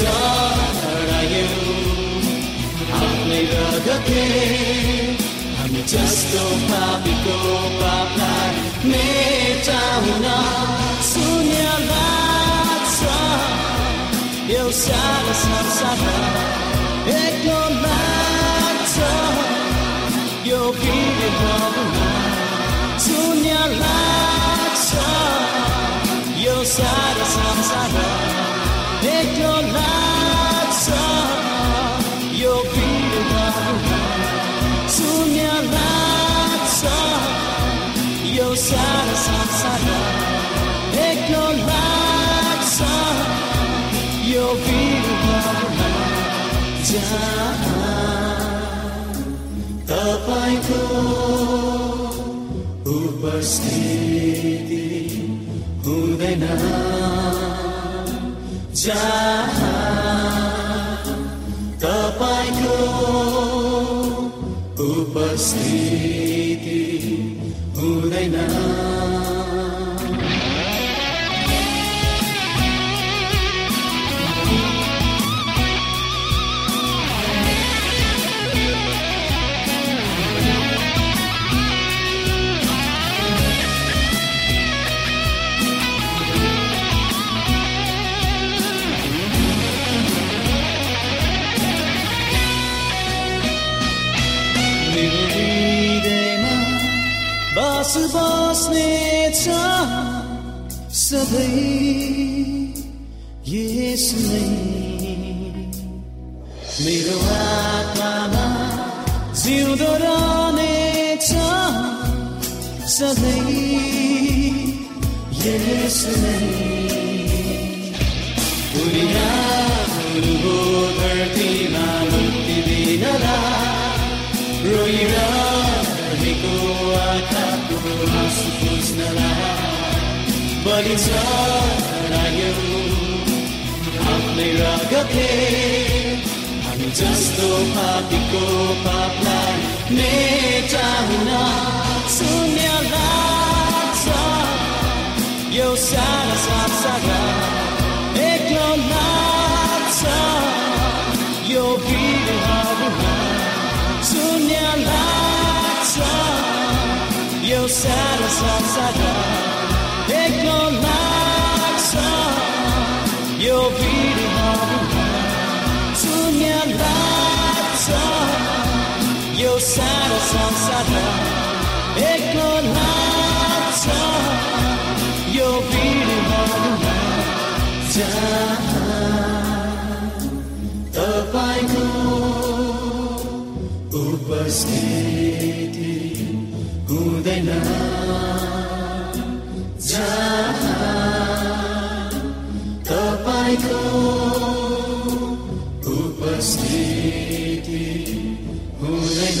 사랑해요 I'll never the king I'm just a puppy go papa 내 자우나 소녀라서 Eu sara sansara Econato Eu vive rovuna Sonyalaxa Eu sara sansara sad. तपाईँको उपस्थिति हुँदैन तपाईँको उपस्थिति हुँदैन सधैँ यसो नै मेरो आत्मामा जिउँदो रहनेछ सधैँ यसो नै दुनियाँ धरतीमा मुक्ति रोइरहेको बलि चढायो आफ्नै रगतले हामी जस्तो पापीको पापलाई मेटाउन शून्य लाग्छ यो सारा संसार एक्लो लाग्छ यो भिडहरूमा शून्य लाग्छ यो सारा संसार एक्लो तपाईँको उपस्थिति हुँदैन।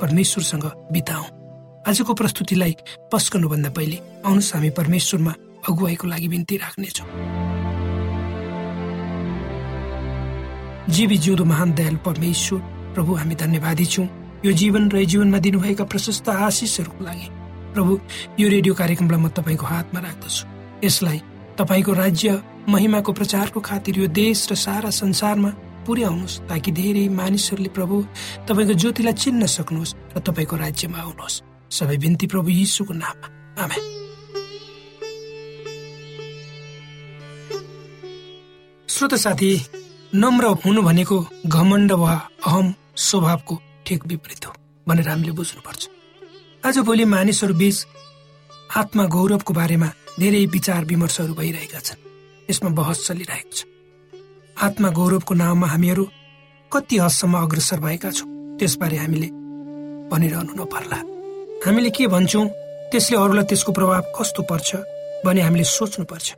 परमेश्वरसँग बिताउ आजको प्रस्तुतिलाई पस्कनुभन्दा पहिले आउनुहोस् हामी परमेश्वरमा अगुवाईको लागि बिन्ती राख्नेछौँ। जीवी जिउँदो महान दयाल परमेश्वर प्रभु हामी धन्यवादी छौँ। यो जीवन र जीवनमा दिनुभएका प्रशस्त आशिषहरूको लागि। प्रभु यो रेडियो कार्यक्रमलाई म तपाईँको हातमा राख्दछु। यसलाई तपाईँको राज्य महिमाको प्रचारको खातिर यो देश र सारा संसारमा पुर्याउनुहोस् ताकि धेरै मानिसहरूले प्रभु तपाईँको ज्योतिलाई चिन्न सक्नुहोस् र तपाईँको राज्यमा आउनुहोस्। सबै बिन्ती प्रभु यीशुको नाममा। आमेन। श्रोत साथी नम्र हुनु भनेको घमण्ड वा अहम स्वभावको ठिक विपरीत हो भनेर हामीले बुझ्नुपर्छ। आज भोलि मानिसहरू बीच आत्मा गौरवको बारेमा धेरै विचार विमर्शहरू भइरहेका छन्। यसमा बहस चलिरहेको छ। आत्मा गौरवको नाममा हामीहरू कति हदसम्म अग्रसर भएका छौँ त्यसबारे हामीले भनिरहनु नपर्ला। हामीले के भन्छौँ त्यसले अरूलाई त्यसको प्रभाव कस्तो पर्छ भने हामीले सोच्नुपर्छ।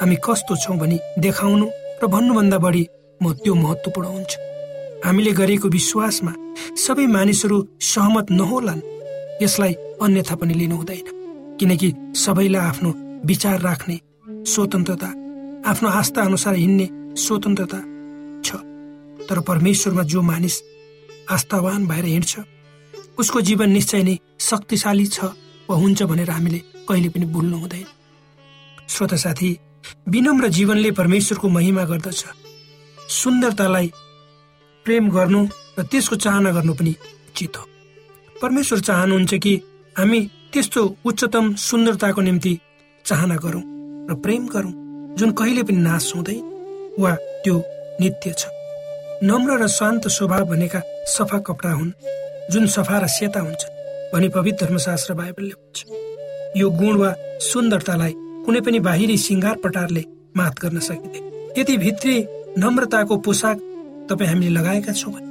हामी कस्तो छौँ भनी देखाउनु र भन्नुभन्दा बढी म त्यो महत्त्वपूर्ण हुन्छ। हामीले गरेको विश्वासमा सबै मानिसहरू सहमत नहोलान् यसलाई अन्यथा पनि लिनु हुँदैन। किनकि सबैलाई आफ्नो विचार राख्ने स्वतन्त्रता आफ्नो आस्था अनुसार हिँड्ने स्वतन्त्रता छ। तर परमेश्वरमा जो मानिस आस्थावान भएर हिँड्छ उसको जीवन निश्चय नै शक्तिशाली छ वा हुन्छ भनेर हामीले कहिले पनि भुल्नु हुँदैन। श्रोता साथी विनम्र जीवनले परमेश्वरको महिमा गर्दछ। सुन्दरतालाई प्रेम गर्नु र त्यसको चाहना गर्नु पनि उचित हो। परमेश्वर चाहनुहुन्छ कि हामी त्यस्तो उच्चतम सुन्दरताको निम्ति चाहना गरौँ र प्रेम गरौँ जुन कहिले पनि नाश हुँदैन। वा त्यो नित्य छ। नम्र र शान्त स्वभाव भनेका सफा कपडा हुन् जुन सफा र सेता हुन्छ भनी पवित्र धर्मशास्त्र बाइबलले भन्छ। यो गुण वा सुन्दरतालाई कुनै पनि बाहिरी सिङ्गार पटारले मात गर्न सकिँदैन। यदि भित्री नम्रताको पोसाक तपाईँ हामीले लगाएका छौँ भने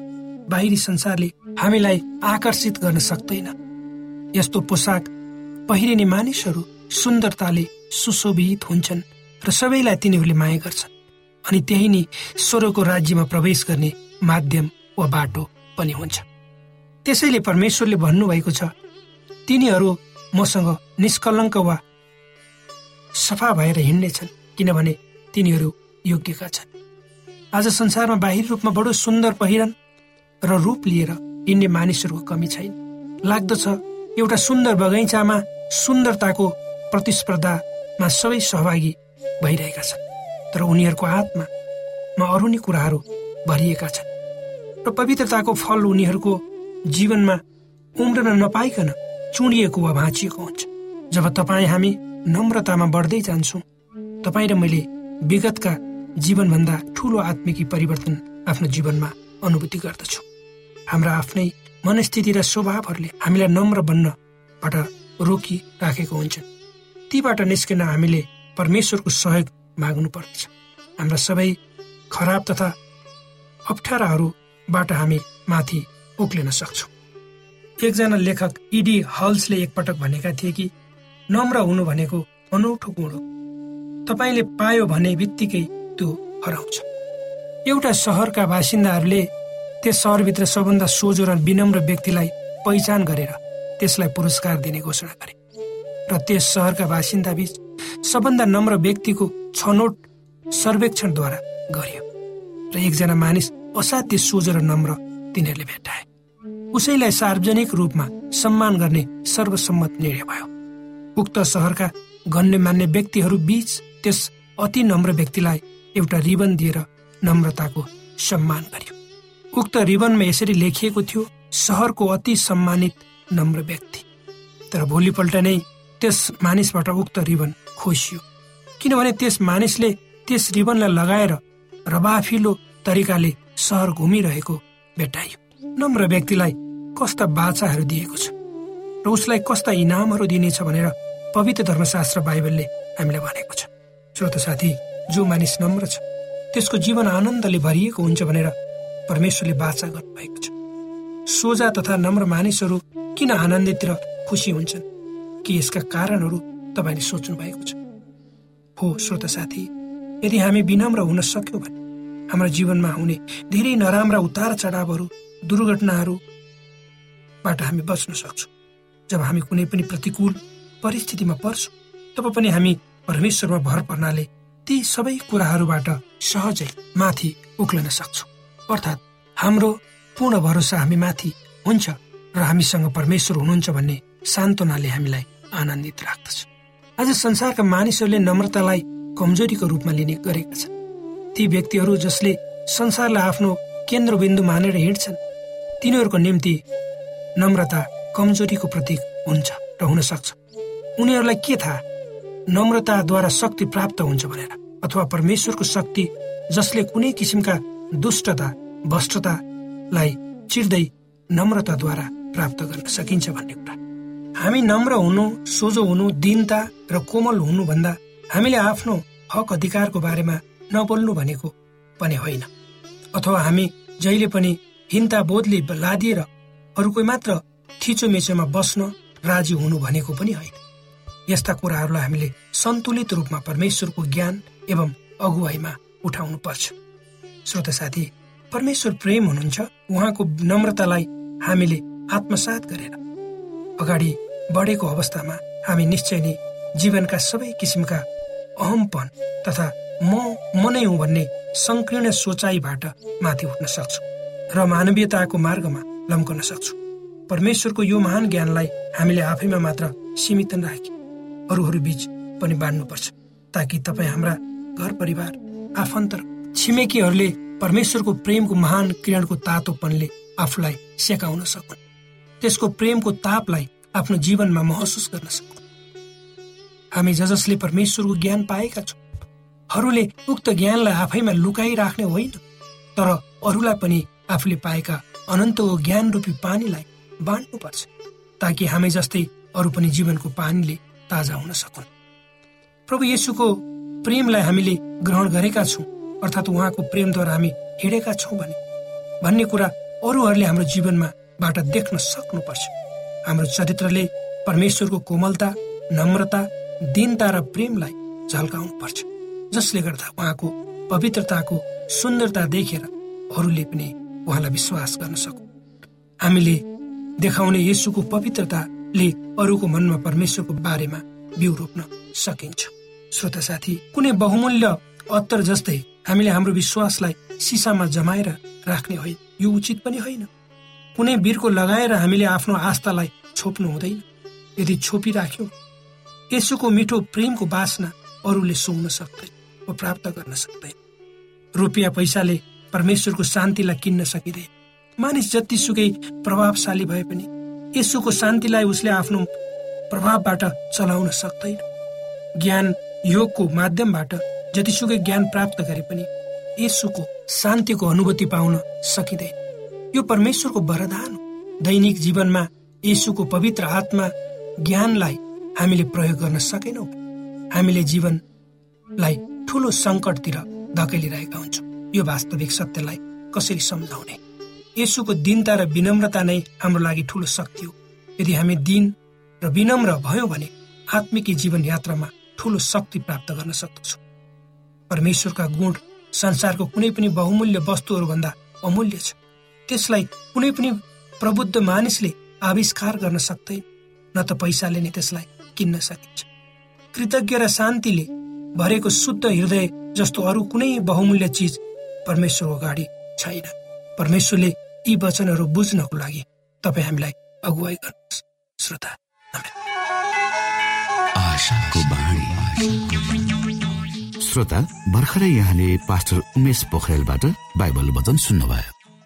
बाहिरी संसारले हामीलाई आकर्षित गर्न सक्दैन। यस्तो पोसाक पहिरिने मानिसहरू सुन्दरताले सुशोभित हुन्छन् र सबैलाई तिनीहरूले माया गर्छन्। अनि त्यही नै स्वरको राज्यमा प्रवेश गर्ने माध्यम वा बाटो पनि हुन्छ। त्यसैले परमेश्वरले भन्नुभएको छ तिनीहरू मसँग निष्कलङ्क वा सफा भएर हिँड्नेछन् किनभने तिनीहरू योग्यका छन्। आज संसारमा बाहिर रूपमा बडो सुन्दर पहिरन र रूप लिएर हिँड्ने मानिसहरूको कमी छैन। लाग्दछ एउटा सुन्दर बगैँचामा सुन्दरताको प्रतिस्पर्धामा सबै सहभागी भइरहेका छन्। तर उनीहरूको आत्मामा अरू नै कुराहरू भरिएका छन्। र पवित्रताको फल उनीहरूको जीवनमा उम्रन नपाइकन चुडिएको वा भाँचिएको हुन्छ। जब तपाईँ हामी नम्रतामा बढ्दै जान्छौँ तपाईँ र मैले विगतका जीवनभन्दा ठुलो आत्मिकी परिवर्तन आफ्नो जीवनमा अनुभूति गर्दछौँ। हाम्रा आफ्नै मनस्थिति र स्वभावहरूले हामीलाई नम्र बन्नबाट रोकिराखेको हुन्छन् तीबाट निस्किन हामीले परमेश्वरको सहयोग माग्नु पर्दछ हाम्रा सबै खराब तथा अप्ठ्याराहरूबाट हामी माथि उक्लिन सक्छौँ। एकजना लेखक इडी हल्सले एकपटक भनेका थिए कि नम्र हुनु भनेको अनौठो गुण हो। तपाईँले पायो भने बित्तिकै त्यो हराउँछ। एउटा सहरका बासिन्दाहरूले त्यस सहरभित्र सबभन्दा सोझो र विनम्र व्यक्तिलाई पहिचान गरेर त्यसलाई पुरस्कार दिने घोषणा गरे। र त्यस सहरका बासिन्दा बीच सबभन्दा नम्र व्यक्तिको छनौट सर्वेक्षणद्वारा गरियो र एकजना मानिस असाध्य सोझो र नम्र तिनीहरूले भेटाए उसैलाई सार्वजनिक रूपमा सम्मान गर्ने सर्वसम्मत निर्णय भयो। उक्त सहरका गण्यमान्य व्यक्तिहरू बीच त्यस अति नम्र व्यक्तिलाई एउटा रिबन दिएर नम्रताको सम्मान गरियो। उक्त रिबनमा यसरी लेखिएको थियो सहरको अति सम्मानित नम्र व्यक्ति। तर भोलिपल्ट नै त्यस मानिसबाट उक्त रिबन खोसियो। किनभने त्यस मानिसले त्यस रिबनलाई लगाएर रबाफिलो तरिकाले सहर घुमिरहेको भेटाइयो नम्र व्यक्तिलाई कस्ता बाचाहरू दिएको छ र उसलाई कस्ता इनामहरू दिनेछ भनेर पवित्र धर्मशास्त्र बाइबलले हामीलाई भनेको छ। श्रोत साथी जो मानिस नम्र छ त्यसको जीवन आनन्दले भरिएको हुन्छ भनेर परमेश्वरले बाचा गर्नुभएको छ। सोझा तथा नम्र मानिसहरू किन आनन्दित र खुसी हुन्छन्? कि यसका कारणहरू तपाईँले सोच्नु भएको छ? हो श्रोत साथी यदि हामी विनम्र हुन सक्यौँ भने हाम्रो जीवनमा हुने धेरै नराम्रा उतार चढावहरू दुर्घटनाहरूबाट हामी बच्न सक्छौँ। जब हामी कुनै पनि प्रतिकूल परिस्थितिमा पर्छौँ तब पनि हामी परमेश्वरमा भर पर्नाले ती सबै कुराहरूबाट सहजै माथि उक्लन सक्छौँ। अर्थात् हाम्रो पूर्ण भरोसा हामी माथि हुन्छ र हामीसँग परमेश्वर हुनुहुन्छ भन्ने सान्त्वनाले हामीलाई आनन्दित राख्दछ। आज संसारका मानिसहरूले नम्रतालाई कमजोरीको रूपमा लिने गरेका छन्। ती व्यक्तिहरू जसले संसारलाई आफ्नो केन्द्रबिन्दु मानेर हिँड्छन् तिनीहरूको निम्ति नम्रता कमजोरीको प्रतीक हुन्छ र हुन सक्छ। उनीहरूलाई के थाहा? नम्रताद्वारा शक्ति प्राप्त हुन्छ भनेर अथवा परमेश्वरको शक्ति जसले कुनै किसिमका दुष्टता भ्रष्टतालाई चिर्दै नम्रताद्वारा प्राप्त गर्न सकिन्छ भन्ने कुरा। हामी नम्र हुनु सोझो हुनु दिनता र कोमल हुनुभन्दा हामीले आफ्नो हक अधिकारको बारेमा नबोल्नु भनेको पनि होइन। अथवा हामी जहिले पनि हिन्ता बोधले लादिएर अरूको मात्र थिचोमेचोमा बस्न राजी हुनु भनेको पनि होइन। यस्ता कुराहरूलाई हामीले सन्तुलित रूपमा परमेश्वरको ज्ञान एवं अगुवाईमा उठाउनु पर्छ श्रोत साथी परमेश्वर प्रेम हुनुहुन्छ उहाँको नम्रतालाई हामीले आत्मसात गरेर अगाडि बढेको अवस्थामा हामी निश्चय नै जीवनका सबै किसिमका अहमपन तथा म म नै हुँ भन्ने संकीर्ण सोचाइबाट माथि उठ्न सक्छु र मानवीयताको मार्गमा लम्कन सक्छु। परमेश्वरको यो महान ज्ञानलाई हामीले आफैमा मात्र सीमित राखी अरूहरू बीच पनि बाँड्नुपर्छ ताकि तपाईँ हाम्रा घर परिवार आफन्त छिमेकीहरूले परमेश्वरको प्रेमको महान किरणको तातोपनले आफूलाई सेकाउन सकुन्। त्यसको प्रेमको तापलाई आफ्नो जीवनमा महसुस गर्न सकुन् हामी ज जसले परमेश्वरको ज्ञान पाएका छौँ। हरूले उक्त ज्ञानलाई आफैमा लुकाइराख्ने होइन तर अरूलाई पनि आफूले पाएका अनन्तको ज्ञान रूपी पानीलाई बाँड्नुपर्छ ताकि हामी जस्तै अरू पनि जीवनको पानीले ताजा हुन सकुन्। प्रभु येसुको प्रेमलाई हामीले ग्रहण गरेका छौँ अर्थात् उहाँको प्रेमद्वारा हामी हिँडेका छौँ भने भन्ने कुरा अरूहरूले हाम्रो जीवनमा बाट देख्न सक्नुपर्छ। हाम्रो चरित्रले परमेश्वरको कोमलता नम्रता दीनता र प्रेमलाई झल्काउनु पर्छ जसले गर्दा उहाँको पवित्रताको सुन्दरता देखेर अरूले पनि उहाँलाई विश्वास गर्न सकु हामीले देखाउने यसुको पवित्रताले अरूको मनमा परमेश्वरको बारेमा बिउ रोप्न सकिन्छ। श्रोता साथी कुनै बहुमूल्य अत्तर जस्तै हामीले हाम्रो विश्वासलाई सिसामा जमाएर राख्ने होइन यो उचित पनि होइन। कुनै वीरको लगाएर हामीले आफ्नो आस्थालाई छोप्नु हुँदैन। यदि छोपिराख्यो यसोको मिठो प्रेमको बासना अरूले सुङ्न सक्दैन वा प्राप्त गर्न सक्दैन। रुपियाँ पैसाले परमेश्वरको शान्तिलाई किन्न सकिँदैन। मानिस जतिसुकै प्रभावशाली भए पनि यसोको शान्तिलाई उसले आफ्नो प्रभावबाट चलाउन सक्दैन। ज्ञान योगको माध्यमबाट जतिसुकै ज्ञान प्राप्त गरे पनि यसुको शान्तिको अनुभूति पाउन सकिँदैन। यो परमेश्वरको वरदान दैनिक जीवनमा यसुको पवित्र आत्मा ज्ञानलाई हामीले प्रयोग गर्न सकेनौँ। हामीले जीवनलाई ठुलो सङ्कटतिर धकेलिरहेका हुन्छौँ। यो वास्तविक सत्यलाई कसरी सम्झाउने? यसुको दिनता र विनम्रता नै हाम्रो लागि ठुलो शक्ति हो। यदि हामी दिन र विनम्र भयो भने आत्मिकी जीवन यात्रामा ठुलो शक्ति प्राप्त गर्न सक्दछौँ। परमेश्वरका गुण संसारको कुनै पनि बहुमूल्य वस्तुहरूभन्दा अमूल्य छ। त्यसलाई कुनै पनि प्रबुद्ध मानिसले आविष्कार गर्न सक्दैन न त पैसाले नै त्यसलाई किन्न सकिन्छ। कृतज्ञ र शान्तिले भरेको शुद्ध हृदय जस्तो अरू कुनै बहुमूल्य चिज परमेश्वरको अगाडि छैन। परमेश्वरले यी वचनहरू बुझ्नको लागि तपाईँ हामीलाई अगुवाई गर्नुहोस्। श्रोता श्रोता भर्खरै यहाँले पास्टर उमेश पोखरेलबाट बाइबल वचन सुन्नुभयो।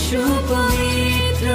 यीशु पवित्र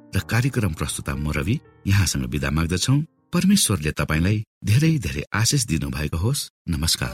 र कार्यक्रम प्रस्तुता म रवि यहाँसँग विदा माग्दछौ। परमेश्वरले तपाईँलाई धेरै धेरै आशिष दिनु भएको होस्। नमस्कार।